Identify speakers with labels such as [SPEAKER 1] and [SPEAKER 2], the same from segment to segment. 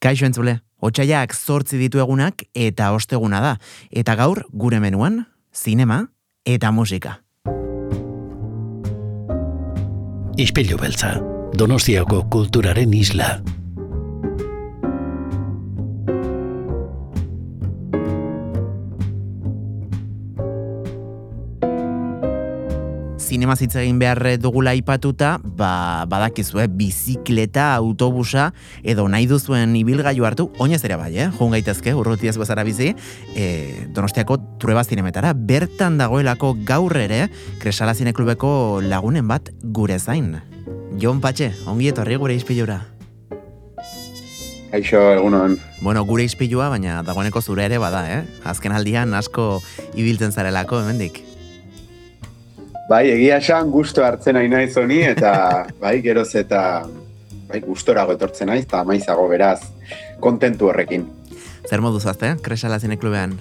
[SPEAKER 1] Kaixo entzule, otxaiak zortzi ditu egunak eta osteguna da. Eta gaur, gure menuan, zinema eta musika.
[SPEAKER 2] Ispilu beltza, Donostiako kulturaren isla.
[SPEAKER 1] Zinema egin behar dugula ipatuta, ba, badakizue, bizikleta, autobusa, edo nahi duzuen ibilgailu hartu, oinez ere bai, eh? Joan gaitezke, urrutiaz bazara bizi, e, donostiako trueba zinemetara, bertan dagoelako gaur ere, kresala zineklubeko lagunen bat gure zain. Jon Patxe, ongi etorri gure izpilura.
[SPEAKER 3] Aixo, egunon.
[SPEAKER 1] Bueno, gure izpilua, baina dagoeneko zure ere bada, eh? Azken aldian asko ibiltzen zarelako, hemendik.
[SPEAKER 3] Bai, egia esan gusto hartzen nahi naiz honi eta bai, geroz eta bai, gustorago etortzen naiz eta maizago beraz kontentu horrekin.
[SPEAKER 1] Zer modu zazte, kresala zine klubean?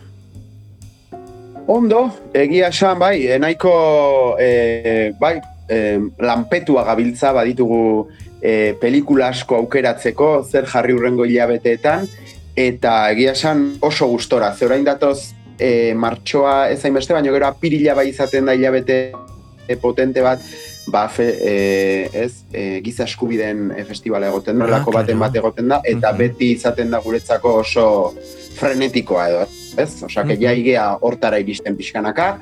[SPEAKER 3] Ondo, egia esan, bai, eh, nahiko e, bai, e, lanpetua gabiltza baditugu e, pelikula asko aukeratzeko, zer jarri urrengo hilabeteetan, eta egia esan oso gustora, ze orain datoz e, martxoa ezain beste, baina gero apirila bai izaten da hilabete potente bat ba, fe, e, ez, e, giza eskubiden e, festivala egoten da, ah, baten bat egoten da, eta beti izaten da guretzako oso frenetikoa edo, ez? Osa, que ja igea hortara iristen pixkanaka,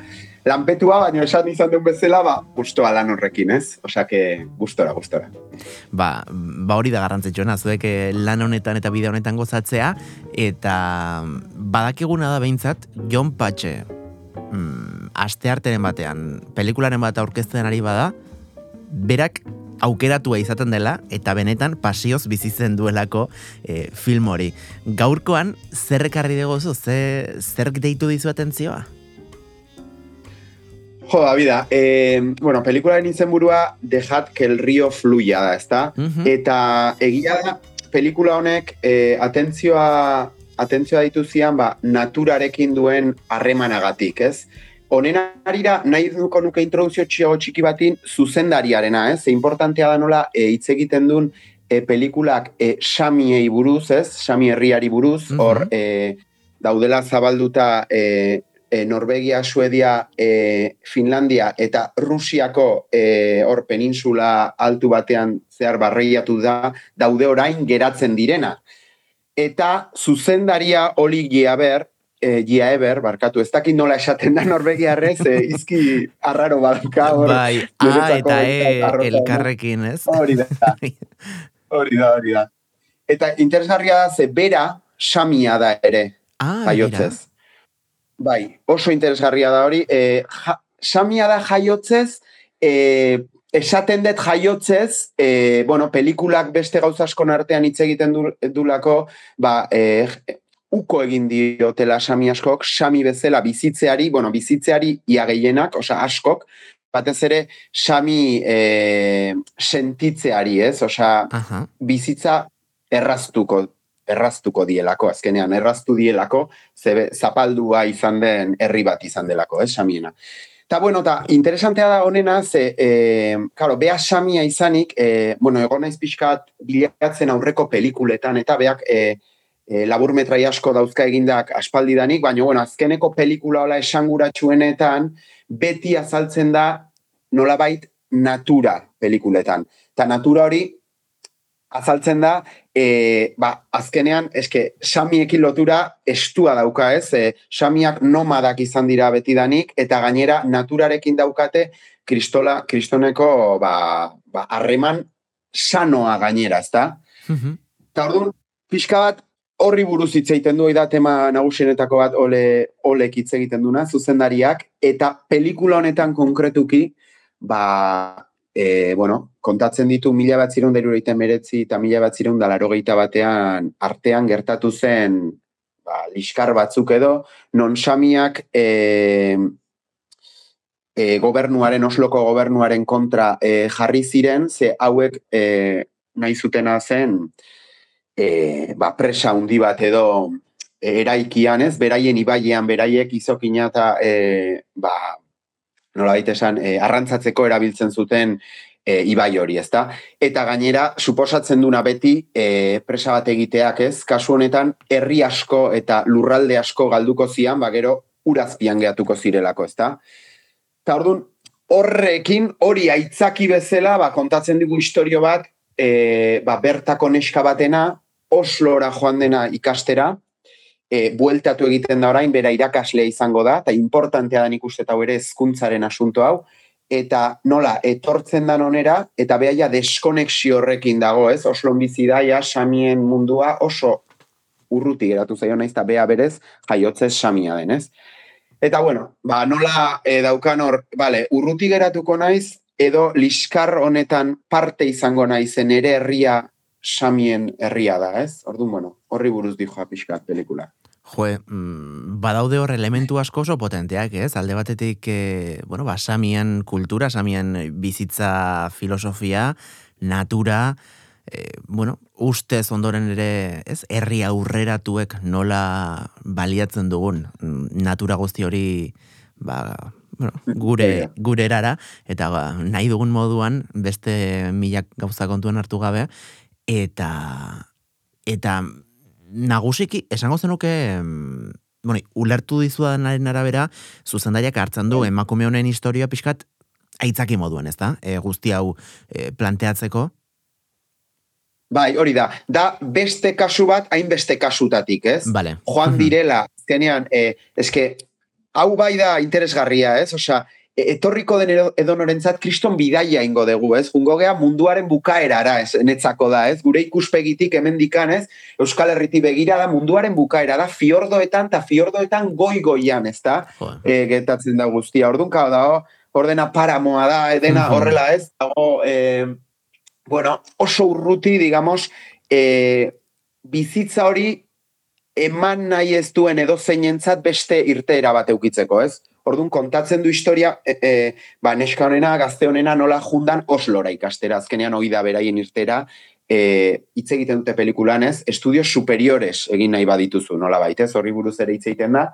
[SPEAKER 3] lanpetua, baina esan izan duen bezala, ba, guztua lan horrekin, ez? Osa, que gustora, gustora.
[SPEAKER 1] Ba, ba hori da garrantzitsuena, zuek eh, lan honetan eta bide honetan gozatzea, eta badakiguna da behintzat, Jon Patxe, mm, aste arteren batean, pelikularen bat aurkezten ari bada, berak aukeratua izaten dela, eta benetan pasioz bizitzen duelako e, film hori. Gaurkoan, zer ekarri degozu, ze, zer deitu dizu atentzioa?
[SPEAKER 3] Jo, da, vida, e, bueno, pelikularen izenburua Dejat que el río fluya da, ezta? Eta egia da, pelikula honek e, atentzioa atentzioa ditu zian, ba, naturarekin duen harremanagatik, ez? Honen arira, nahi duko nuke introduzio txiago txiki batin, zuzendariarena, ez? Ze importantea da nola, e, hitz egiten duen e, pelikulak e, Xamiei buruz, ez? Xami herriari buruz, hor, e, daudela zabalduta e, e, Norvegia, Suedia, e, Finlandia eta Rusiako e, hor peninsula altu batean zehar barreiatu da, daude orain geratzen direna eta zuzendaria oli giaber, e, giaeber, barkatu, ez dakit nola esaten da Norvegiarrez, e, izki arraro badaka.
[SPEAKER 1] Bai, a eta e, elkarrekin, ez?
[SPEAKER 3] Hori da, hori da, hori da. Eta interesgarria da, ze bera, samia da ere,
[SPEAKER 1] ah,
[SPEAKER 3] jaiotzez. Bai, oso interesgarria da hori, e, ja, samia da jaiotzez, e, esaten dut jaiotzez, e, bueno, pelikulak beste gauzaskon artean hitz egiten du, dulako, ba, e, uko egin diotela sami askok, sami bezala bizitzeari, bueno, bizitzeari ia gehienak, osea askok, batez ere sami e, sentitzeari, ez? Osea, bizitza erraztuko erraztuko dielako, azkenean erraztu dielako, zebe, zapaldua izan den herri bat izan delako, ez, samiena. Ta bueno, ta interesantea da honena ze eh claro, bea Samia izanik, eh bueno, egon naiz pixkat bilatzen aurreko pelikuletan eta beak eh e, laburmetrai asko dauzka egindak aspaldidanik, baina bueno, azkeneko pelikula hola esanguratsuenetan beti azaltzen da nolabait natura pelikuletan. Ta natura hori azaltzen da, e, ba, azkenean, eske, samiekin lotura estua dauka, ez? E, samiak nomadak izan dira betidanik, eta gainera naturarekin daukate kristola, kristoneko, ba, ba, harreman sanoa gainera, ezta? Mm Eta orduan, pixka bat, horri buruz hitz egiten du da tema nagusienetako bat ole olek hitz egiten duna zuzendariak eta pelikula honetan konkretuki ba e, bueno, kontatzen ditu mila bat zirun meretzi eta mila bat zirun batean artean gertatu zen ba, liskar batzuk edo, non samiak e, e, gobernuaren, osloko gobernuaren kontra e, jarri ziren, ze hauek e, nahi zutena zen e, ba, presa handi bat edo eraikian ez, beraien ibaiean, beraiek izokina eta e, ba, nola esan, e, arrantzatzeko erabiltzen zuten e, ibai hori, ezta? Eta gainera, suposatzen duna beti e, presa bat egiteak, ez? Kasu honetan, herri asko eta lurralde asko galduko zian, ba gero urazpian gehatuko zirelako, ezta? Eta orduan, horrekin, hori aitzaki bezala, ba, kontatzen dugu historio bat, e, ba, bertako neska batena, Oslora joan dena ikastera, e, bueltatu egiten da orain, bera irakaslea izango da, eta importantea da nik uste eta ere ezkuntzaren asunto hau, eta nola, etortzen da onera, eta behaia deskonexio horrekin dago, ez? Oslon bizi daia, samien mundua oso urruti geratu zaio naiz, eta beha berez, jaiotzez samia denez. Eta bueno, ba, nola e, daukan hor, vale, urruti geratuko naiz, edo liskar honetan parte izango naizen ere herria samien herria da, ez? Orduan, bueno, horri buruz dijoa pixkat pelikula.
[SPEAKER 1] Jo, mm, badaude hor elementu asko oso potenteak, ez? Alde batetik, e, bueno, ba, samian kultura, samian bizitza filosofia, natura, e, bueno, ustez ondoren ere, ez? Herri aurreratuek nola baliatzen dugun mm, natura guzti hori, ba, bueno, gure, gure erara, eta ba, nahi dugun moduan, beste milak gauza kontuan hartu gabe, eta eta nagusiki, esango zenuke, bueno, ulertu dizudanaren arabera, zuzendariak hartzen du emakume honen historia pixkat aitzaki moduan, ez da? E, guzti hau e, planteatzeko.
[SPEAKER 3] Bai, hori da. Da beste kasu bat, hainbeste kasutatik, ez?
[SPEAKER 1] Vale.
[SPEAKER 3] Joan direla, zenean, e, eske, hau bai da interesgarria, ez? Osea, etorriko den edo norentzat kriston bidaia ingo dugu, ez? Jungo gea munduaren bukaerara, ez? Netzako da, ez? Gure ikuspegitik hemen dikan, ez? Euskal Herriti begira da munduaren bukaera da, fiordoetan eta fiordoetan goi-goian, ez da? E, getatzen da guztia. Orduan, kao da, ordena paramoa da, edena horrela, ez? Dago, e, bueno, oso urruti, digamos, e, bizitza hori eman nahi ez duen edo zeinentzat beste irteera bat eukitzeko, ez? Orduan, kontatzen du historia, e, e, ba, neska honena, gazte honena nola jundan oslora ikastera, azkenean hori da beraien irtera, e, hitz egiten dute pelikulan ez, estudio superiores egin nahi badituzu, nola baitez, horri buruz ere hitz egiten da.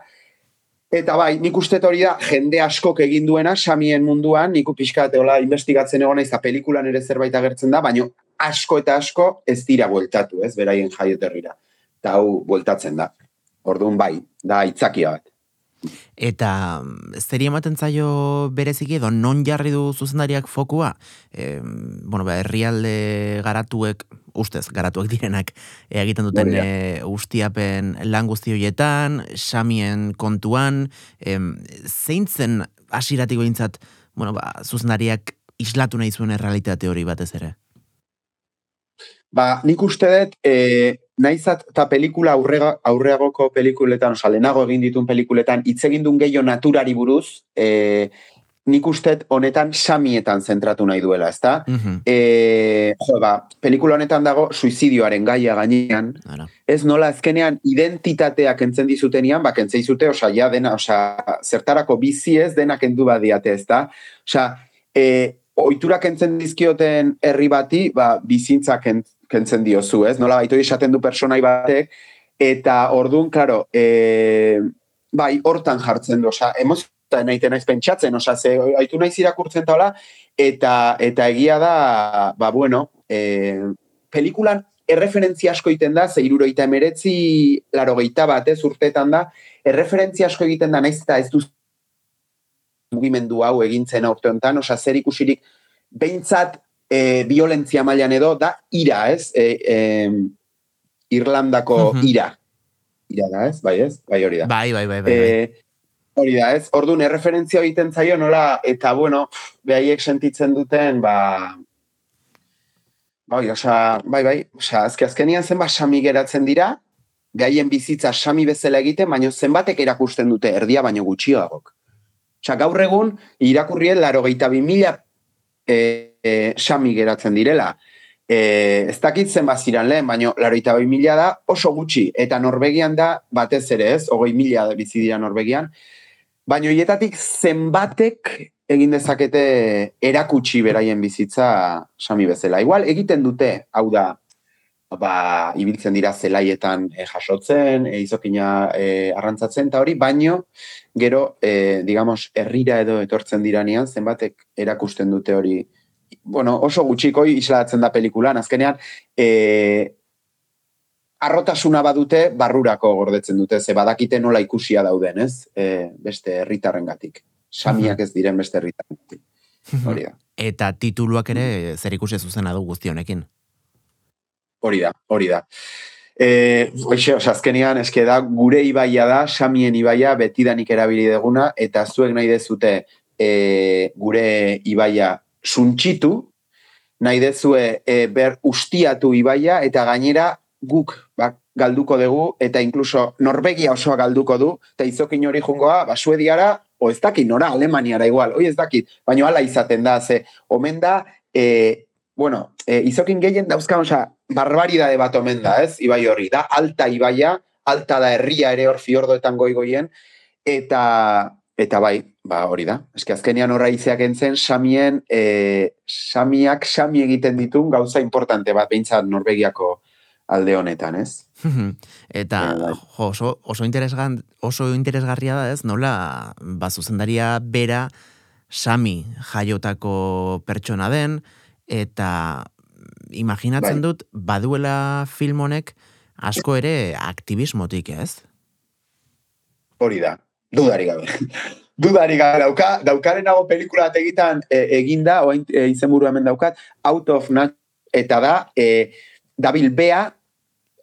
[SPEAKER 3] Eta bai, nik uste hori da, jende askok egin duena, samien munduan, nik pixka hola investigatzen egon naiz, pelikulan ere zerbait agertzen da, baina asko eta asko ez dira bueltatu, ez, beraien jaioterrira. Eta hau bueltatzen da. Orduan bai, da itzakia bat.
[SPEAKER 1] Eta mm, zeri ematen zaio bereziki edo non jarri du zuzendariak fokua? E, bueno, ba, herrialde garatuek, ustez, garatuek direnak egiten duten e, ustiapen lan guzti horietan, samien kontuan, e, zein zen asiratiko intzat, bueno, ba, zuzendariak islatu nahi zuen errealitate hori batez ere?
[SPEAKER 3] Ba, nik uste dut, e, naizat eta pelikula aurrega, aurreagoko pelikuletan, oza, lehenago egin ditun pelikuletan, hitz egin duen gehiago naturari buruz, e, nik ustet honetan samietan zentratu nahi duela, ezta?
[SPEAKER 1] Mm
[SPEAKER 3] jo, ba, pelikula honetan dago suizidioaren gaia gainean, ez nola ezkenean identitateak entzen dizutenian, ba, kentzei zute, oza, ja dena, oza, zertarako bizi ez denak endu badiate, ezta? Oza, e, oiturak entzen dizkioten herri bati, ba, bizintzak kentzen diozu, ez? Nola baitu esaten du personai batek, eta orduan, klaro, e, bai, hortan jartzen du, oza, emozioa nahi naiz pentsatzen, oza, ze, haitu naiz irakurtzen taula, eta, eta egia da, ba, bueno, e, pelikulan erreferentzia asko egiten da, ze iruroita emeretzi, laro geita bat, ez, urteetan da, erreferentzia asko egiten da, naiz eta ez du mugimendu hau egintzen aurte honetan, oza, zer ikusirik, behintzat e, violentzia mailan edo da ira, ez? E, e, Irlandako ira. Ira da, ez? Bai, ez? Bai, hori da.
[SPEAKER 1] Bai, bai, bai, bai. bai.
[SPEAKER 3] E, hori da, ez? Orduan, erreferentzia egiten zaio, nola, eta, bueno, behaiek sentitzen duten, ba, bai, osa, bai, bai, osa, azke azkenian zenba sami geratzen dira, gaien bizitza sami bezala egiten, baina zenbatek erakusten dute erdia baino gutxiagok. Osa, gaur egun, irakurrien laro gehieta mila e, e, sami geratzen direla. E, ez dakit zen baziran lehen, baina laroita bai mila da oso gutxi, eta Norvegian da batez ere ez, ogoi mila bizi dira Norvegian, baina hietatik zenbatek egin dezakete erakutsi beraien bizitza sami bezala. Igual egiten dute, hau da, ba, ibiltzen dira zelaietan e, jasotzen, e, izokina e, arrantzatzen, eta hori, baino, gero, e, digamos, herrira edo etortzen diranean, zenbatek erakusten dute hori bueno, oso gutxiko islatzen da pelikulan, azkenean, e, arrotasuna badute, barrurako gordetzen dute, ze badakite nola ikusia dauden, ez? E, beste herritarren gatik. Samiak ez diren beste herritarren gatik. Hori da.
[SPEAKER 1] Eta tituluak ere zer ikusi zuzena du guzti honekin.
[SPEAKER 3] Hori da, hori da. E, oixe, azkenean, eske da, gure ibaia da, samien ibaia, betidanik erabili deguna, eta zuek nahi dezute e, gure ibaia suntxitu, nahi dezue e, ber ustiatu ibaia, eta gainera guk ba, galduko dugu, eta inkluso Norvegia osoa galduko du, eta izokin hori jungoa, ba, suediara, o ez dakit, nora, Alemaniara igual, oi ez dakit, baina hala izaten da, ze, omen da, e, bueno, e, izokin gehien dauzka, oza, barbaridade bat omen da, ez, ibai hori, da, alta ibaia, alta da herria ere hor fiordoetan goi-goien, eta, eta bai, ba hori da, eski azkenean horra izeak entzen, samien, e, samiak sami egiten ditun gauza importante bat, behintzat Norvegiako alde honetan, ez?
[SPEAKER 1] eta bai. jo, oso, oso, interesgan, oso interesgarria da, ez, nola, ba, zuzendaria bera, sami jaiotako pertsona den, eta imaginatzen bai. dut, baduela film honek asko ere aktivismotik, ez?
[SPEAKER 3] Hori da, dudari gabe. dudari gabe, dauka, daukaren nago pelikula egitan e, eginda, oain e, izenburu hemen daukat, Out of Nat, eta da, e, dabil bea,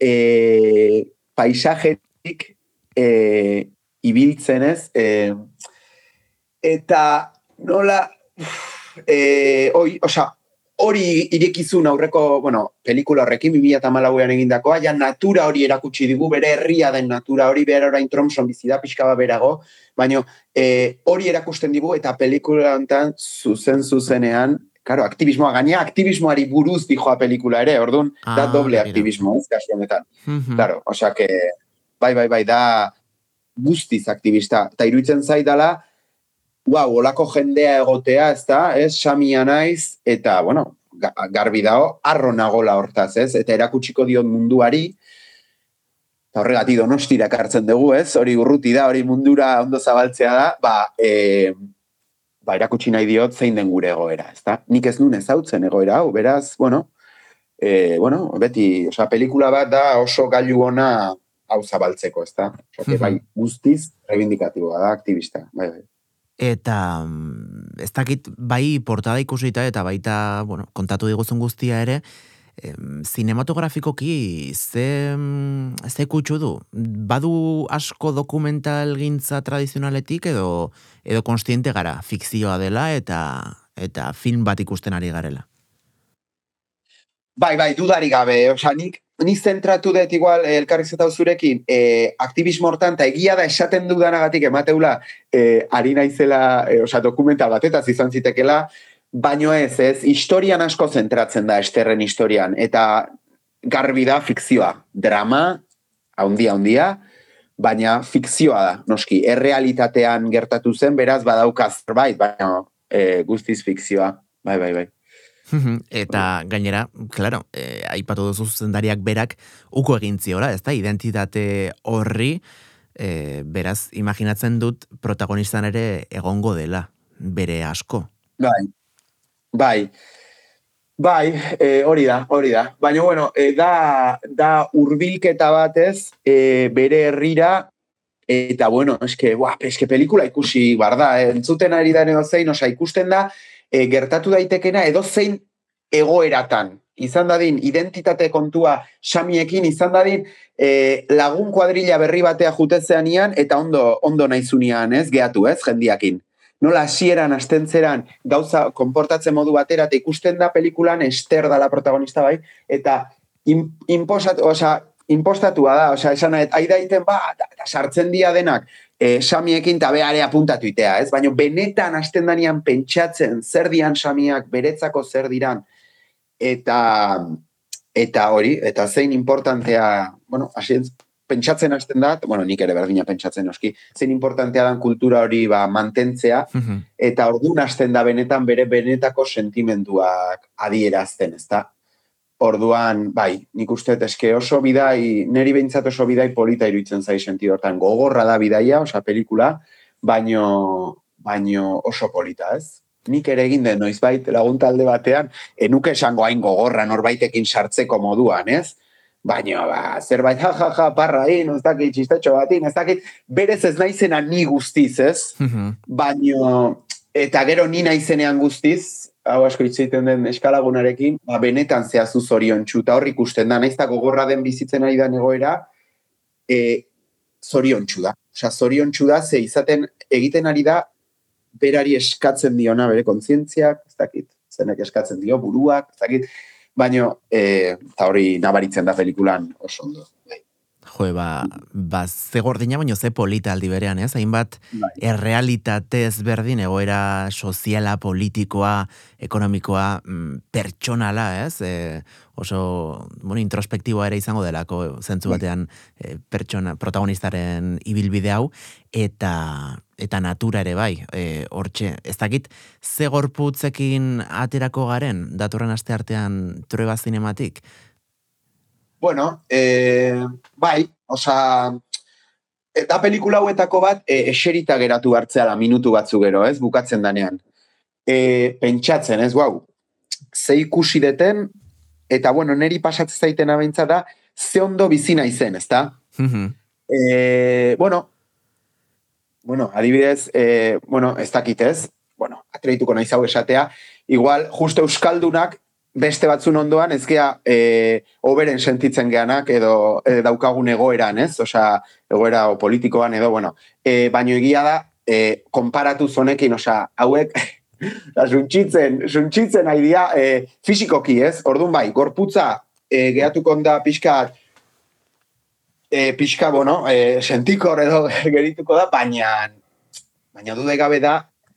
[SPEAKER 3] e, paisajetik e, ibiltzen ez, e, eta nola, e, oi, osa, hori irekizun aurreko, bueno, pelikula horrekin, 2008an egindakoa, ja natura hori erakutsi digu, bere herria den natura hori, bere orain Tromson bizida pixka bat berago, baina e, hori erakusten digu, eta pelikula honetan zuzen zuzenean, Karo, aktivismoa gaina, aktivismoari buruz dijoa pelikula ere, orduan, ah, da doble aktivismo, ez kasu honetan. Claro, osea que, bai, bai, bai, da guztiz aktivista. Eta iruditzen zaidala, wow, olako jendea egotea, ez da, ez, samia naiz, eta, bueno, garbi dao, arro nagola hortaz, ez, eta erakutsiko dion munduari, eta horregati donostira kartzen dugu, ez, hori urruti da, hori mundura ondo zabaltzea da, ba, e, ba, erakutsi nahi diot zein den gure egoera, ez da, nik ez nuen ezautzen egoera, hau, beraz, bueno, e, bueno, beti, oza, pelikula bat da oso gailu ona hau zabaltzeko, ez da, bai, guztiz, reivindikatiboa da, aktivista, bai, bai
[SPEAKER 1] eta mm, ez dakit bai portada ikusita eta baita, bueno, kontatu diguzun guztia ere, em, zinematografikoki ze, mm, ze kutsu du? Badu asko dokumental gintza tradizionaletik edo edo konstiente gara fikzioa dela eta eta film bat ikusten ari garela?
[SPEAKER 3] Bai, bai, dudari gabe, osea, nik ni zentratu dut igual eh, elkarrizketa zurekin eh, aktivismo hortan eta egia da esaten dudanagatik emateula eh, ari naizela, eh, osea, dokumental batetaz izan zitekela, baino ez, ez, historian asko zentratzen da esterren historian, eta garbi da fikzioa, drama, haundia, haundia, baina fikzioa da, noski, errealitatean gertatu zen, beraz badaukaz, bai, baina eh, guztiz fikzioa, bai, bai, bai.
[SPEAKER 1] Eta gainera, claro, e, aipatu duzu zuzendariak berak uko egin ziora, ez da, identitate horri, e, beraz, imaginatzen dut protagonistan ere egongo dela, bere asko.
[SPEAKER 3] Bai, bai, bai, e, hori da, hori da. Baina, bueno, e, da, da urbilketa batez, e, bere herrira, eta, bueno, eske, buah, eske pelikula ikusi, barda, entzuten ari da zein, osa, ikusten da, e, gertatu daitekena edo zein egoeratan. Izan dadin, identitate kontua samiekin, izan dadin, e, lagun kuadrilla berri batea jutezzean ian, eta ondo, ondo naizunian, ez, gehatu, ez, jendiakin. Nola, hasieran astentzeran, gauza, konportatzen modu batera, eta ikusten da pelikulan, ester dala protagonista bai, eta in, imposat, oza, impostatua da, oza, esan, aidaiten, ba, da, da, sartzen dia denak, e, samiekin eta behare apuntatu itea, ez? Baina benetan hasten danian pentsatzen zer dian samiak beretzako zer diran eta eta hori, eta zein importantea, bueno, asien, pentsatzen hasten da, bueno, nik ere berdina pentsatzen oski, zein importantea dan kultura hori ba, mantentzea, eta orduan hasten da benetan bere benetako sentimenduak adierazten, ez da? Orduan, bai, nik uste eske oso bidai, neri behintzat oso bidai polita iruditzen zai sentido hortan. Gogorra da bidaia, osa pelikula, baino, baino oso polita, ez? nik ere egin den noizbait lagun talde batean, enuke esango hain gogorra norbaitekin sartzeko moduan, ez? Baina, ba, zerbait, ja, ja, ja, parra, in, ez dakit, txistetxo batin, ez dakit, berez ez naizena ni guztiz, ez?
[SPEAKER 1] Mhm.
[SPEAKER 3] Baina, eta gero ni naizenean guztiz, hau asko hitz egiten den eskalagunarekin, ba, benetan zehazu zorion eta hor ikusten da, naiz eta gogorra den bizitzen ari da egoera, e, zorion da. Osa, zorion da, ze izaten egiten ari da, berari eskatzen diona, bere kontzientziak, ez dakit, zenek eskatzen dio, buruak, ez dakit, baina, e, eta hori nabaritzen da pelikulan oso ondo. bai.
[SPEAKER 1] Jo, ba, ba ze gordina baino ze polita aldi berean, ez? Hainbat
[SPEAKER 3] Bai.
[SPEAKER 1] errealitate ezberdin egoera soziala, politikoa, ekonomikoa, mm, pertsonala, ez? E, oso, bueno, introspektiboa ere izango delako zentzu
[SPEAKER 3] Bai.
[SPEAKER 1] batean e, pertsona protagonistaren ibilbide hau eta eta natura ere bai. E, hortxe, ez dakit ze gorputzekin aterako garen datorren aste artean trueba zinematik?
[SPEAKER 3] Bueno, e, bai, osea, eta pelikula hauetako bat e, eserita geratu hartzea la minutu batzu gero, ez, bukatzen danean. E, pentsatzen, ez, guau, ze ikusi deten, eta bueno, neri pasatzen zaiten abaintza da, ze ondo bizi naizen, ezta?
[SPEAKER 1] Mhm.
[SPEAKER 3] E, bueno, bueno, adibidez, e, bueno, ez dakit ez, bueno, atreituko naiz hau esatea, igual, justo euskaldunak, beste batzun ondoan, ez gea, e, oberen sentitzen geanak, edo e, daukagun egoeran, ez? Osea, egoera o politikoan, edo, bueno, e, baino egia da, e, konparatu zonekin, osea, hauek, da, suntxitzen, suntxitzen nahi dira, e, fisikoki, ez? Orduan bai, gorputza, e, gehatuko da pixkat, e, pixka, bueno, e, sentikor edo gerituko da, baina, baina dude gabe da,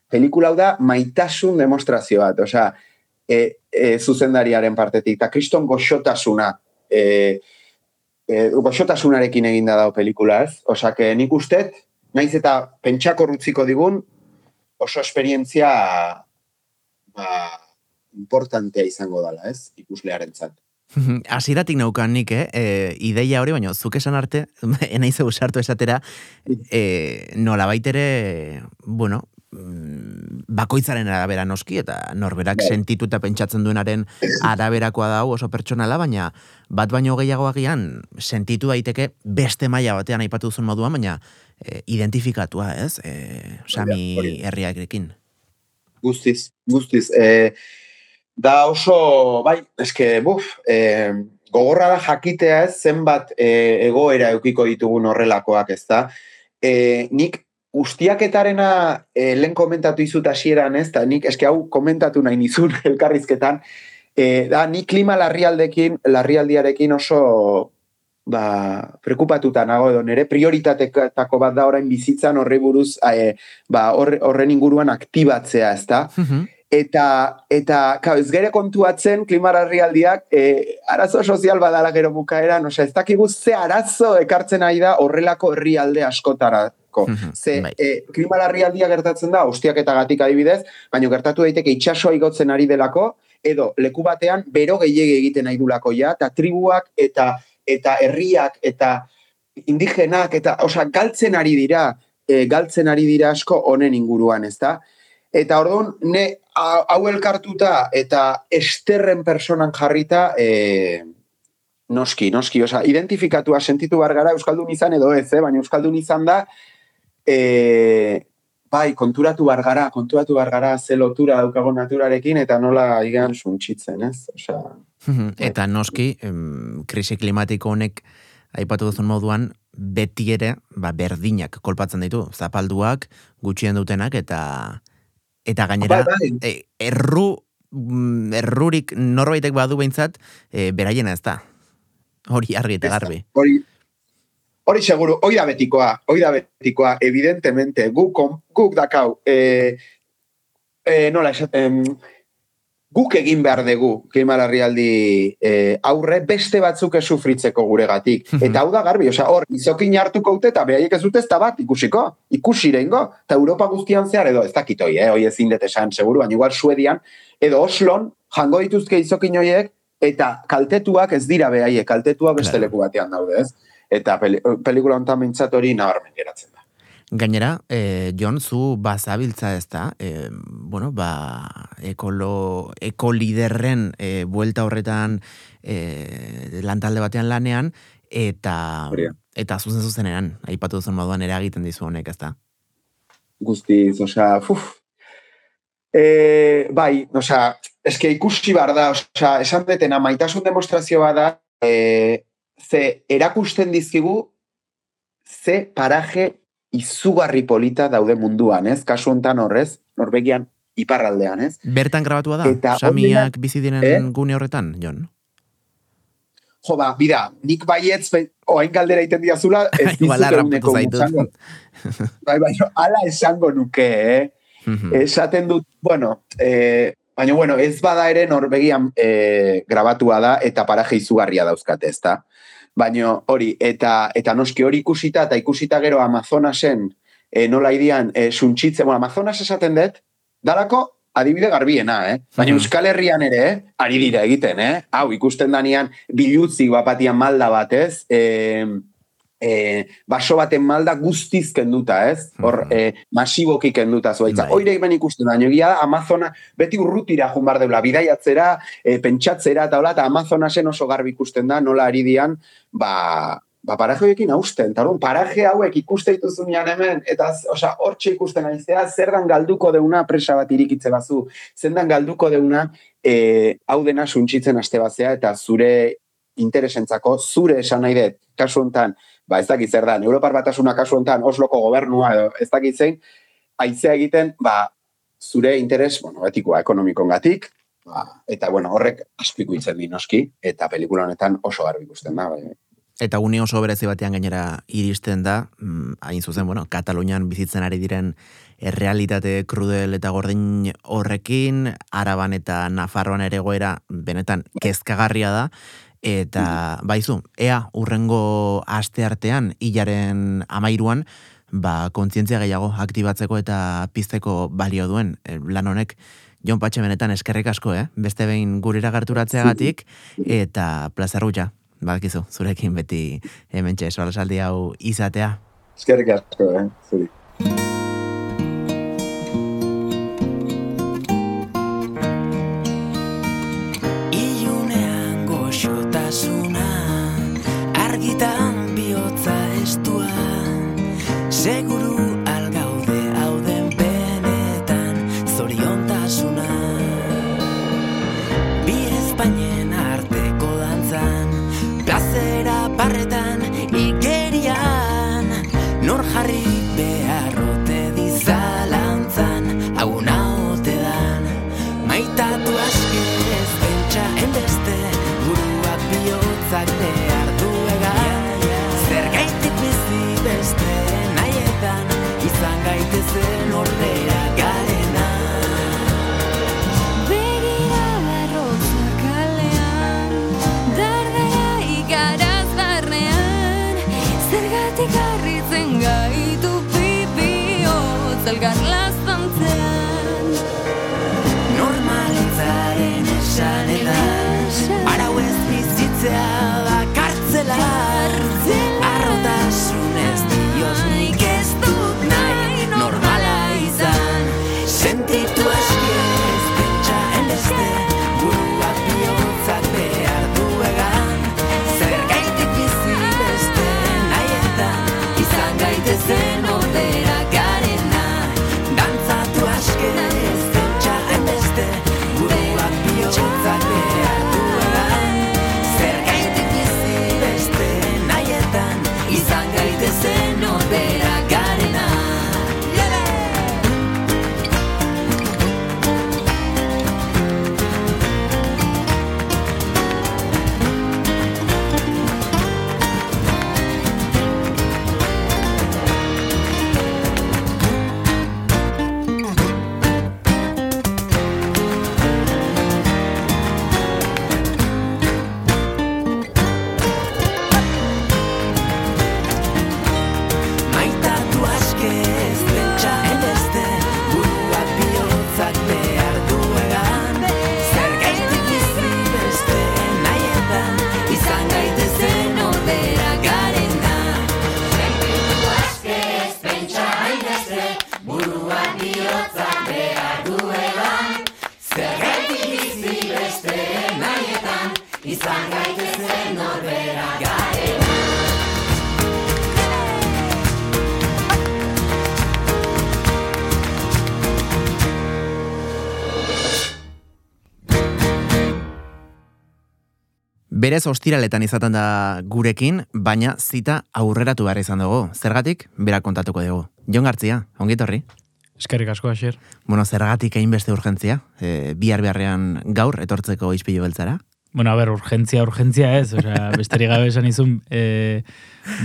[SPEAKER 3] pelikula da maitasun demostrazio bat, osea, e, e, zuzendariaren partetik, eta kriston goxotasuna, e, e, goxotasunarekin eginda dago pelikula, ez? Que nik ustet, naiz eta pentsako rutziko digun, oso esperientzia ba, importantea izango dela, ez? Ikuslearentzat.
[SPEAKER 1] Hasieratik naukan nik, eh? E, ideia hori, baina zuk esan arte, enaiz usartu esatera, e, nola baitere, bueno, bakoitzaren arabera noski, eta norberak
[SPEAKER 3] Bai.
[SPEAKER 1] sentitu eta pentsatzen duenaren araberakoa da oso pertsonala, baina bat baino gehiago agian sentitu daiteke beste maila batean aipatu duzun moduan, baina e, identifikatua, ez? E, sami
[SPEAKER 3] hori.
[SPEAKER 1] herriarekin.
[SPEAKER 3] Guztiz, guztiz. E, da oso, bai, eske, buf, e, gogorra da jakitea ez zenbat e, egoera eukiko ditugun horrelakoak, ez da. E, nik ustiaketarena e, lehen komentatu izut hasieran ez, da nik eske hau komentatu nahi nizun elkarrizketan, e, da nik klima larrialdekin, larrialdiarekin oso ba, preokupatuta nago edo nere prioritatekako bat da orain bizitzan horri buruz e, ba, horre- horren inguruan aktibatzea, ez da? Eta, eta kau, ez gere kontuatzen klimararrialdiak e, arazo sozial badala gero bukaeran, osea, ez dakigu ze arazo ekartzen ari da horrelako herrialde askotarako.
[SPEAKER 1] Mhm,
[SPEAKER 3] Ze
[SPEAKER 1] bai.
[SPEAKER 3] e, klimararrialdia gertatzen da, ustiaketagatik adibidez, baina gertatu daiteke itsasoa igotzen ari delako, edo leku batean bero gehiegi egiten nahi dulako ja, eta tribuak eta eta herriak eta indigenak eta osea galtzen ari dira, e, galtzen ari dira asko honen inguruan, ezta? Eta orduan, ne hau elkartuta eta esterren personan jarrita, e, noski, noski, osea, identifikatua sentitu bar gara Euskaldun izan edo ez, eh? baina Euskaldun izan da, e, bai, konturatu bar gara, konturatu bar gara ze lotura daukago naturarekin eta nola igan suntxitzen, ez? Osea,
[SPEAKER 1] Eta noski, krisi klimatiko honek aipatu duzun moduan, beti ere, ba, berdinak kolpatzen ditu, zapalduak, gutxien dutenak, eta eta gainera,
[SPEAKER 3] Bai, bai.
[SPEAKER 1] e, erru, mm, errurik norbaitek badu behintzat, e, beraiena ez da. Hori argi eta garbi.
[SPEAKER 3] Hori, hori seguru, hoi da betikoa, hoi da betikoa, evidentemente, guk, guk dakau, e, e, nola esaten, guk egin behar dugu klimalarrialdi e, aurre beste batzuk ez sufritzeko guregatik. Eta hau da garbi, osea, hor, izokin hartuko dute eta beraiek ez dute ez da bat ikusiko, ikusi rengo, eta Europa guztian zehar edo, ez dakit hoi, eh, hoi ezin dut esan, seguru, baina igual Suedian, edo Oslon, jango dituzke izokin hoiek, eta kaltetuak ez dira beraiek, kaltetuak beste leku batean daude, ez? Eta peli, pelikula honetan mintzat hori nabarmen geratzen da.
[SPEAKER 1] Gainera, e, Jon, zu bazabiltza ez da, e, bueno, ba, ekolo, ekoliderren e, buelta horretan e, lantalde batean lanean, eta
[SPEAKER 3] Horia.
[SPEAKER 1] eta zuzen zuzenean, aipatu duzun moduan eragiten dizu honek, ez da?
[SPEAKER 3] guztiz, osea, fuf. E, bai, osea, eske ikusi bar da, osea, esan detena, maitasun demostrazio bada, e, ze erakusten dizkigu, ze paraje izugarri polita daude munduan, ez? Kasu hontan horrez, Norvegian iparraldean, ez?
[SPEAKER 1] Bertan grabatua da,
[SPEAKER 3] Eta
[SPEAKER 1] samiak bizi diren
[SPEAKER 3] Eh?
[SPEAKER 1] gune horretan, Jon?
[SPEAKER 3] Jo, ba, bida, nik baietz, oain galdera egiten diazula, ez ehuneko
[SPEAKER 1] zaitut.
[SPEAKER 3] Bai, bai, ala esango nuke, eh?
[SPEAKER 1] Mhm.
[SPEAKER 3] Esaten dut, bueno, eh, baina bueno, ez bada ere Norvegian eh, grabatua da eta paraje izugarria dauzkate, ezta? Baina hori, eta eta noski hori ikusita eta ikusita gero Amazonasen eh, nola idian eh, suntxitzen, bueno, Amazonas esaten dut, dalako adibide garbiena, eh? Baina
[SPEAKER 1] Mhm.
[SPEAKER 3] Euskal Herrian ere, eh, ari dira egiten, eh? Hau, ikusten danean bilutzik bapatian malda batez, eh, eh, baso baten malda guztiz kenduta, ez? Hor,
[SPEAKER 1] Mhm.
[SPEAKER 3] eh, masiboki kenduta zuaitza.
[SPEAKER 1] Bai.
[SPEAKER 3] Hoire hemen ikusten da, egia da, Amazona beti urrutira joan bar deula, bidaiatzera, eh, pentsatzera eta hola, eta Amazonasen oso garbi ikusten da, nola ari dian, ba, ba paraje horiekin hausten. Eta paraje hauek ikuste dituzunean hemen, eta osea, hortxe ikusten aizea, zer dan galduko deuna presa bat irikitze bazu, zer dan galduko deuna eh, hau dena suntxitzen aste bazea, eta zure interesentzako, zure esan nahi dut, kasu hontan, ba ez dakit zer da, Europar batasuna kasu hontan Osloko gobernua edo ez dakit zein, aizea egiten, ba, zure interes, bueno, etikoa, ekonomikongatik, ba, eta bueno, horrek asko ikuitzen di noski, eta pelikula honetan oso garbi ikusten da, bai.
[SPEAKER 1] Eta une oso berezi batean gainera iristen da, mm, hain zuzen, bueno, Katalunian bizitzen ari diren errealitate krudel eta gordin horrekin, Araban eta Nafarroan ere goera benetan kezkagarria da, eta baizu, ea urrengo aste artean, hilaren amairuan, ba, kontzientzia gehiago aktibatzeko eta pizteko balio duen eh, lan honek, Jon Patxe benetan eskerrik asko, eh? Beste behin gurera gerturatzeagatik eta plazer gutxa. Badakizu, zurekin beti hementxe solasaldi hau izatea.
[SPEAKER 3] Eskerrik asko, eh, zuri.
[SPEAKER 1] Berez ostiraletan izaten da gurekin, baina zita aurreratu behar izan dugu. Zergatik, berak kontatuko dugu. Jon Gartzia, ongit horri?
[SPEAKER 4] Eskerrik asko, Asier.
[SPEAKER 1] Bueno, zergatik hainbeste urgentzia? E, bihar beharrean gaur etortzeko izpilu beltzara?
[SPEAKER 4] Bueno, a ber, urgentzia, urgentzia ez, osea, besterik gabe esan izun, e,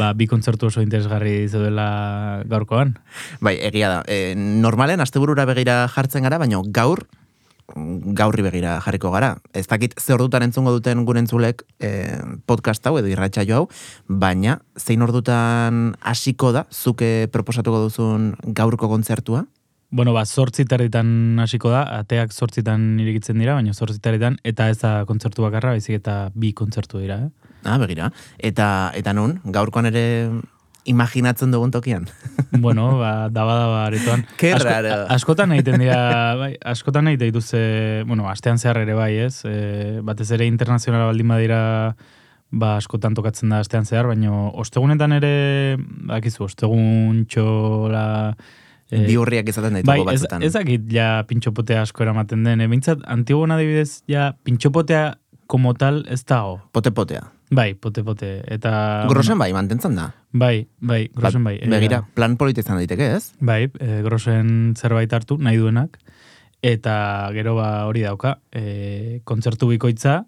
[SPEAKER 4] ba, bi kontzertu oso interesgarri zeudela gaurkoan.
[SPEAKER 1] Bai, egia da. E, normalen, asteburura begira jartzen gara, baina gaur, gaurri begira jarriko gara. Ez dakit ze ordutan entzungo duten gure entzulek e, podcast hau edo irratxa hau, baina zein ordutan hasiko da, zuke proposatuko duzun gaurko kontzertua?
[SPEAKER 4] Bueno, ba, zortzitaritan hasiko da, ateak zortzitan irikitzen dira, baina zortzitaritan, eta ez da kontzertu bakarra, baizik eta bi kontzertu dira, eh?
[SPEAKER 1] Ah, begira. Eta, eta nun, gaurkoan ere imaginatzen dugun tokian.
[SPEAKER 4] bueno, ba, daba daba aretoan.
[SPEAKER 1] Ke raro.
[SPEAKER 4] askotan egiten dira, bai, askotan egiten dituzte, bueno, astean zehar ere bai, ez? E, batez ere internazionala baldin badira, ba, askotan tokatzen da astean zehar, baina ostegunetan ere, bakizu, ostegun txola...
[SPEAKER 1] E, Bi hurriak izaten ditugu
[SPEAKER 4] bai,
[SPEAKER 1] batzutan.
[SPEAKER 4] ez dakit ja pintxopotea asko eramaten den. E, bintzat, antiguan adibidez, ja pintxopotea como tal ez dago.
[SPEAKER 1] Pote-potea.
[SPEAKER 4] Bai, pote-pote. Eta...
[SPEAKER 1] Grosen bai, mantentzen da.
[SPEAKER 4] Bai, bai, grosen bai.
[SPEAKER 1] Ba, begira, plan polita izan daiteke, ez?
[SPEAKER 4] Bai, e, grosen zerbait hartu, nahi duenak. Eta gero ba hori dauka, e, kontzertu bikoitza,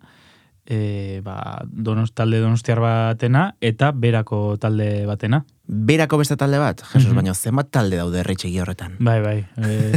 [SPEAKER 4] e, ba, donos, talde donostiar batena, eta berako talde batena.
[SPEAKER 1] Berako beste talde bat? Jesus,
[SPEAKER 4] Mhm.
[SPEAKER 1] baina zenbat talde daude erretxegi horretan?
[SPEAKER 4] Bai, bai. E,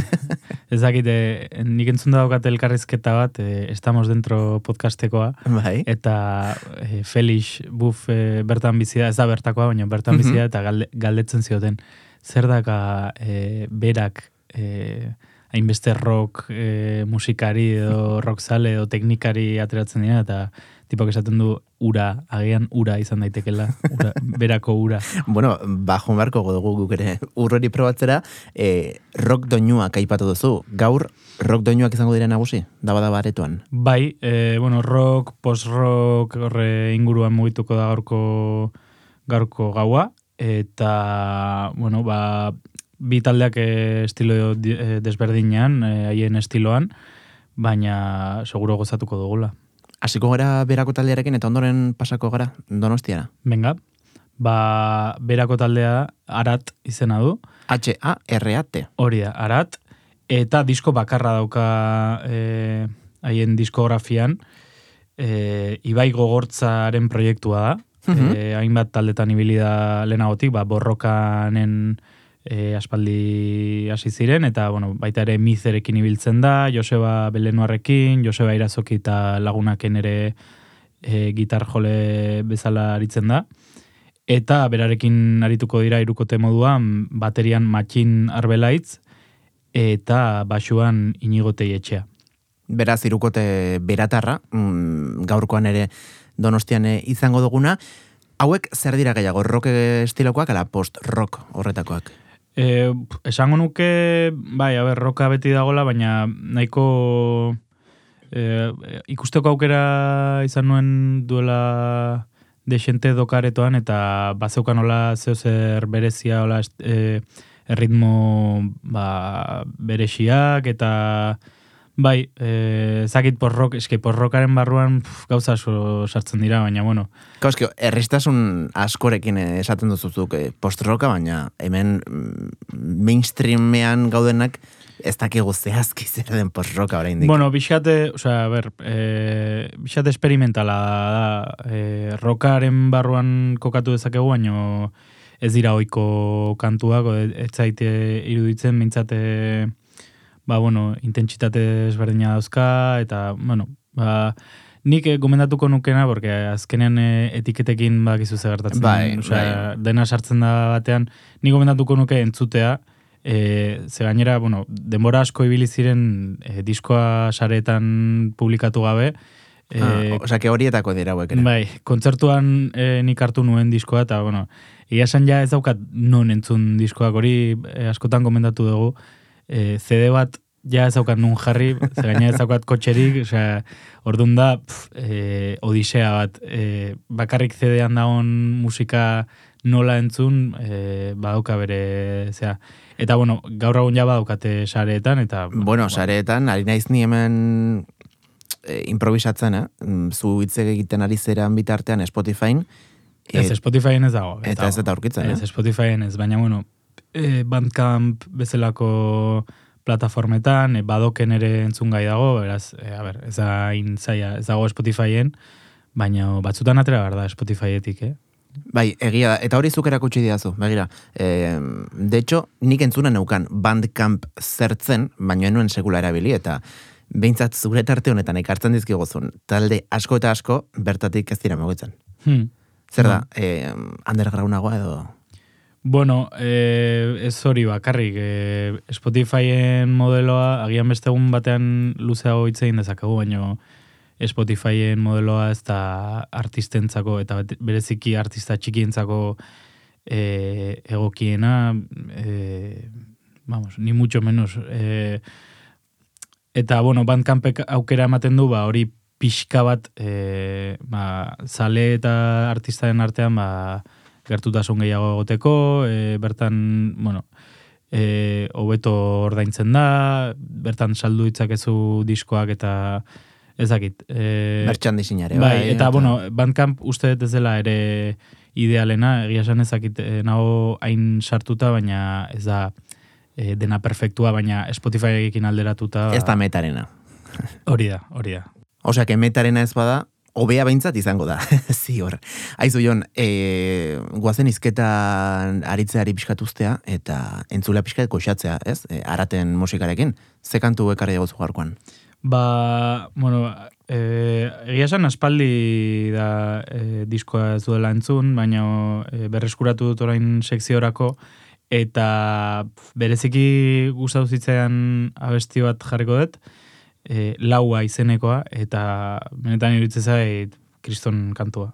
[SPEAKER 4] ez dakit, e, nik entzun daukat elkarrizketa bat, e, estamos dentro podcastekoa,
[SPEAKER 1] Bai.
[SPEAKER 4] eta e, Felix Buf e, bertan bizi da, ez da bertakoa, baina bertan bizi da, eta galde, galdetzen zioten, zer daka e, berak e, hainbeste rock e, musikari edo rockzale edo teknikari ateratzen dira, eta tipok esaten du ura, agian ura izan daitekela, ura, berako ura.
[SPEAKER 1] Bueno, bajo marko dugu guk ere urrori probatzera, e, rock doinuak aipatu duzu. Gaur, rock doinuak izango dira nagusi? Daba da baretoan.
[SPEAKER 4] Bai, e, bueno, rock, post-rock horre inguruan mugituko da gaurko gaurko gaua, eta, bueno, ba, bi taldeak eh, estilo eh, desberdinean, eh, haien estiloan, baina seguro gozatuko dugula.
[SPEAKER 1] Hasiko gara berako taldearekin eta ondoren pasako gara donostiara.
[SPEAKER 4] Venga, ba, berako taldea arat izena du,
[SPEAKER 1] H-A-R-A-T.
[SPEAKER 4] hori da, arat, eta disko bakarra dauka eh, haien diskografian, eh, Ibai Gogortzaren proiektua da,
[SPEAKER 1] Mhm.
[SPEAKER 4] eh, hainbat taldetan ibili da lehenagotik, ba, borrokanen eh, aspaldi hasi ziren, eta bueno, baita ere mizerekin ibiltzen da, Joseba Belenuarrekin, Joseba Irazoki eta lagunaken ere eh, gitar jole bezala aritzen da. Eta berarekin arituko dira irukote moduan, baterian matxin arbelaitz, eta basuan inigotei etxea.
[SPEAKER 1] Beraz, irukote beratarra, mm, gaurkoan ere donostian eh, izango duguna. Hauek zer dira gehiago, rock estilokoak, ala post-rock horretakoak?
[SPEAKER 4] E, esango nuke, bai, a ber, roka beti dagola, baina nahiko e, ikusteko aukera izan nuen duela desente dokaretoan, eta bazeukan hola zeo zer berezia, hola e, erritmo ba, beresiak, eta bai, e, zakit porrok, eske porrokaren barruan pf, gauza asko sartzen dira, baina bueno,
[SPEAKER 1] Kauskio, erristasun askorekin eh, esaten duzuzuk eh, post-rocka, baina hemen mm, mainstreamean gaudenak ez dakigu zehazki zer den post-rocka oraindik.
[SPEAKER 4] Bueno, bixate, osea, a ber, e, bixate experimentala da, e, rockaren barruan kokatu dezakegu, baino ez dira ohiko kantuak, ez zaite iruditzen, mintzate, ba, bueno, intentsitate ezberdina dauzka, eta, bueno, ba, nik eh, gomendatuko nukena, porque azkenean eh, etiketekin bakizu ze gertatzen.
[SPEAKER 1] Bai,
[SPEAKER 4] osea, dena sartzen da batean, nik gomendatuko nuke entzutea, E, ze gainera, bueno, denbora asko ibili ziren e, diskoa saretan publikatu gabe. E,
[SPEAKER 1] ah, Osa, que horietako dira hauek ere.
[SPEAKER 4] bai, kontzertuan e, nik hartu nuen diskoa, eta, bueno, egia esan ja ez daukat non entzun diskoak hori e, askotan komendatu dugu. E, CD bat ja ez daukat nun jarri, ze gainera ez daukat kotxerik, osea, orduan da, pf, e, odisea bat, e, bakarrik CD-an dagoen musika nola entzun, e, badauka bere, zea, Eta, bueno, gaur egun ja badaukate sareetan, eta...
[SPEAKER 1] Bueno, sareetan, ari naiz ni hemen e, improvisatzen, eh? Mm, zu hitz egiten ari zeran bitartean Spotifyn,
[SPEAKER 4] Ez,
[SPEAKER 1] et-
[SPEAKER 4] Spotifyen ez dago.
[SPEAKER 1] eta ez eta aurkitzen,
[SPEAKER 4] Ez,
[SPEAKER 1] eh?
[SPEAKER 4] Spotifyen ez, baina bueno, e, Bandcamp bezalako plataformetan, e, badoken ere entzungai dago, beraz, e, a ber, ez da hain zaila, ez dago Spotifyen, baina batzutan atera behar da Spotifyetik, eh?
[SPEAKER 1] Bai, egia da, eta hori zuk erakutsi diazu, begira. E, de hecho, nik entzuna neukan Bandcamp zertzen, baina enuen sekula erabili, eta behintzat zure tarte honetan ekartzen dizkigozun, talde asko eta asko bertatik ez dira mugitzen.
[SPEAKER 4] Hmm.
[SPEAKER 1] Zer da, e, undergroundagoa edo...
[SPEAKER 4] Bueno, eh, ez hori bakarrik, eh, Spotifyen modeloa, agian beste egun batean luzeago hitz egin dezakegu, baino Spotifyen modeloa ez da artistentzako eta bereziki artista txikientzako eh, egokiena, eh, vamos, ni mucho menos. Eh, eta, bueno, Bandcampek aukera ematen du, ba, hori pixka bat, eh, ba, zale eta artistaren artean, ba, gertutasun gehiago egoteko, e, bertan, bueno, e, hobeto ordaintzen da, bertan saldu ditzakezu diskoak eta ez dakit. E,
[SPEAKER 1] Merchandisinare,
[SPEAKER 4] bai, eta, bueno, Bandcamp uste ez dela ere idealena, egia esan ezakit e, nago hain sartuta, baina ez da e, dena perfektua, baina Spotifyekin alderatuta.
[SPEAKER 1] Ez da metarena.
[SPEAKER 4] Hori da, hori da.
[SPEAKER 1] Osea, que metarena ez bada, hobea behintzat izango da. Zior. Aizu jon, e, guazen izketan aritzeari pixkatuztea, eta entzulea pixkat koxatzea, ez? E, araten musikarekin. Ze kantu ekarri dugu gaurkoan?
[SPEAKER 4] Ba, bueno, e, egia esan aspaldi da e, diskoa ez duela entzun, baina e, berreskuratu dut orain sekziorako, eta bereziki gustatu zitzaidan abesti bat jarriko dut, e, laua izenekoa, eta benetan iruditzen zait kriston kantua.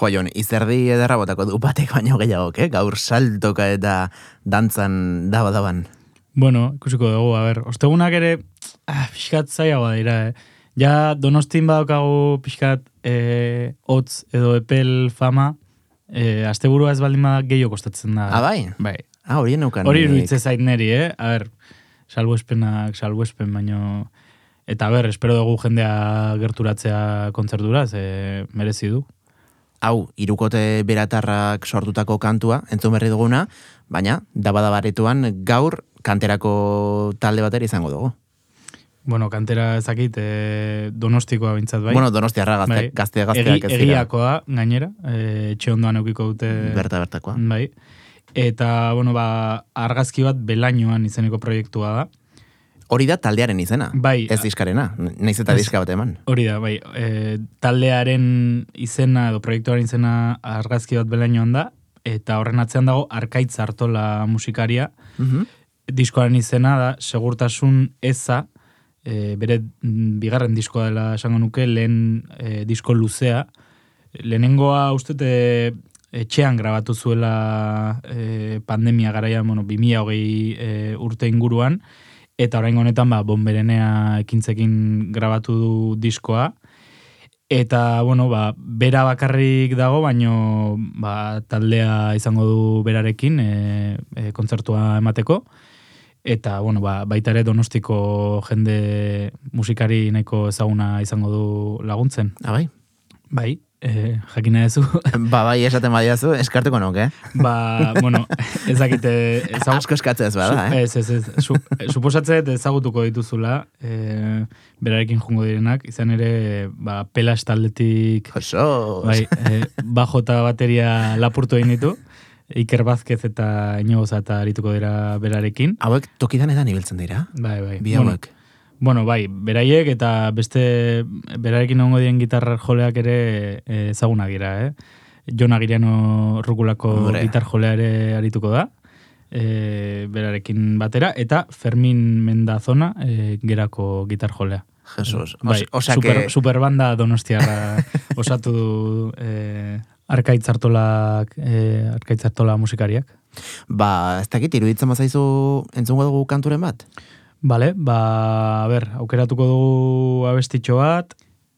[SPEAKER 1] Jo, Jon, izerdi ederra botako du batek baino gehiago, eh? gaur saltoka eta dantzan daba-daban.
[SPEAKER 4] Bueno, ikusiko dugu, a ber, ostegunak ere, ah, pixkat zaiagoa dira, eh? Ja, donostin badaukagu pixkat eh, hotz edo epel fama, eh, asteburua ez baldin bada gehiago kostatzen da.
[SPEAKER 1] Ah, bai?
[SPEAKER 4] Bai.
[SPEAKER 1] Ah, hori neukan.
[SPEAKER 4] Hori
[SPEAKER 1] nik.
[SPEAKER 4] iruditze zait neri, eh? A ber, salbuespenak, salbuespen, baino... Eta ber, espero dugu jendea gerturatzea kontzertura, ze merezi du.
[SPEAKER 1] Hau, irukote beratarrak sortutako kantua, entzun berri duguna, baina, dabadabaretuan gaur kanterako talde batera izango dugu.
[SPEAKER 4] Bueno, kantera ezakit, eh, donostikoa bintzat bai.
[SPEAKER 1] Bueno, donostiarra gazte,
[SPEAKER 4] Bai.
[SPEAKER 1] gazte, gazteak ez dira.
[SPEAKER 4] egiakoa, gainera, eh, etxe ondoan eukiko dute...
[SPEAKER 1] Berta bertakoa.
[SPEAKER 4] Bai. Eta, bueno, ba, argazki bat belainoan izeneko proiektua da.
[SPEAKER 1] Hori da taldearen izena.
[SPEAKER 4] Bai.
[SPEAKER 1] Ez diskarena, naiz eta diska bat eman.
[SPEAKER 4] Hori da, bai, e, taldearen izena edo proiektuaren izena argazki bat belainoan da, eta horren atzean dago Arkaitz Artola musikaria,
[SPEAKER 1] Mhm.
[SPEAKER 4] diskoaren izena da segurtasun eza, e, bere mm, bigarren diskoa dela esango nuke, lehen e, disko luzea. Lehenengoa uste dut, etxean grabatu zuela e, pandemia garaian, bueno, 2020 e, urte inguruan, eta orain honetan ba, bonberenea ekintzekin grabatu du diskoa, Eta, bueno, ba, bera bakarrik dago, baino ba, taldea izango du berarekin e, e, kontzertua emateko. Eta, bueno, ba, baita ere donostiko jende musikari nahiko ezaguna izango du laguntzen.
[SPEAKER 1] Ah, bai?
[SPEAKER 4] Bai, e, jakina dezu.
[SPEAKER 1] ba, bai, esaten badiazu, eskartuko nuke, eh?
[SPEAKER 4] ba, bueno, ezakite... Ezagu...
[SPEAKER 1] Asko eskatzea ez bada, eh?
[SPEAKER 4] Ez, ez, ez. Su, suposatze dut ezagutuko dituzula, e, berarekin jungo direnak, izan ere, ba, pelas taldetik,
[SPEAKER 1] Oso,
[SPEAKER 4] bai, e, bajo eta bateria lapurtu egin ditu, Iker Bazkez eta Inogoza eta arituko dira berarekin.
[SPEAKER 1] hauek tokidanetan ibiltzen dira,
[SPEAKER 4] Bai, bai.
[SPEAKER 1] bi hauek.
[SPEAKER 4] Bueno, bai, beraiek eta beste berarekin egongo dien gitar joleak ere eh, ezagunak dira, eh? Jon Agiriano rukulako gitar jolea ere arituko da, e, berarekin batera, eta Fermin Mendazona e, gerako gitar jolea.
[SPEAKER 1] Jesus.
[SPEAKER 4] Bai,
[SPEAKER 1] Os, osea
[SPEAKER 4] super,
[SPEAKER 1] que,
[SPEAKER 4] superbanda donostiarra osatu du e, arkaitzartolak, e, arkaitzartola musikariak.
[SPEAKER 1] ba, ez dakit, iruditzen bazaizu entzungo dugu kanturen bat?
[SPEAKER 4] Bale, ba, a ber, aukeratuko dugu abestitxo bat,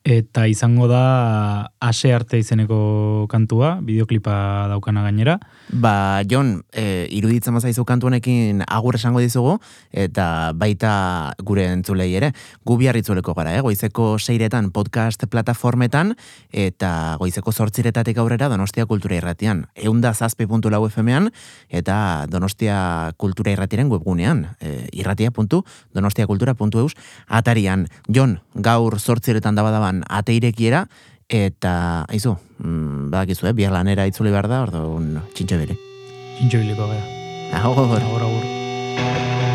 [SPEAKER 4] eta izango da ase arte izeneko kantua, bideoklipa daukana gainera.
[SPEAKER 1] Ba, Jon, e, iruditzen bazaizu kantu honekin agur esango dizugu, eta baita gure entzulei ere. Gu bihar itzuleko gara, eh? goizeko seiretan podcast plataformetan, eta goizeko sortziretatik aurrera Donostia Kultura Irratian. Eunda zazpi puntu lau FM-an, eta Donostia Kultura Irratiren webgunean, e, irratia.donostiakultura.eus atarian. Jon, gaur sortziretan dabadaban ate irekiera, eta, aizu, mm, badakizu, eh? bihar lanera itzuli behar da, orduan txintxe bere.
[SPEAKER 4] Txintxo biliko gara.
[SPEAKER 1] Agur.
[SPEAKER 4] Agur, agur.